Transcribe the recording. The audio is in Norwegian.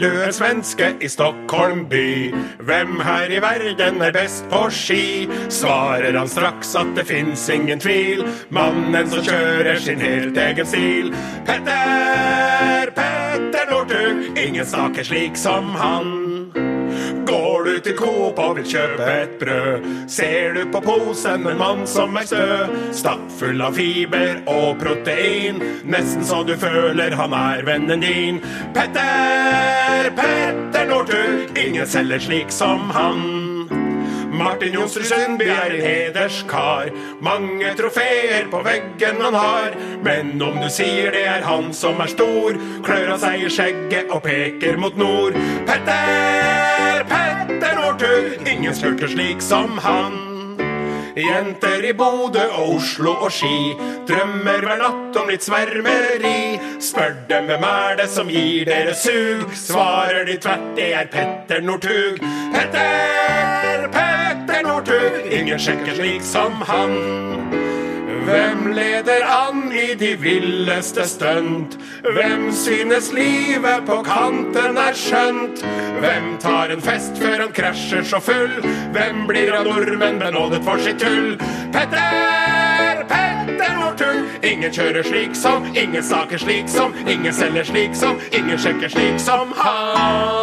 du en svenske i Stockholm by? Hvem her i verden er best på ski? Svarer han straks at det fins ingen tvil. Mannen som kjører sin helt egen stil. Petter, Petter Northug, ingen saker slik som han. Du til Coop og vil kjøpe et brød, ser du på posen en mann som er stø. Stappfull av fiber og protein, nesten så du føler han er vennen din. Petter, Petter Northug, ingen selger slik som han. Martin Jonsrud Sundby er en hederskar. Mange trofeer på veggen han har. Men om du sier det er han som er stor, klør han seg i skjegget og peker mot nord. Petter, ingen spurte slik som han. Jenter i Bodø og Oslo og Ski drømmer hver natt om litt svermeri. Spør dem hvem er det som gir dere sug, svarer de tvert det er Petter Northug. Petter, Petter Northug, ingen sjekker slik som han. Hvem leder an i de villeste stunt? Hvem synes livet på kanten er skjønt? Hvem tar en fest før han krasjer så full? Hvem blir av nordmenn benådet for sitt tull? Petter, Petter Northug! Ingen kjører slik som, ingen saker slik som, ingen selger slik som, ingen sjekker slik som han.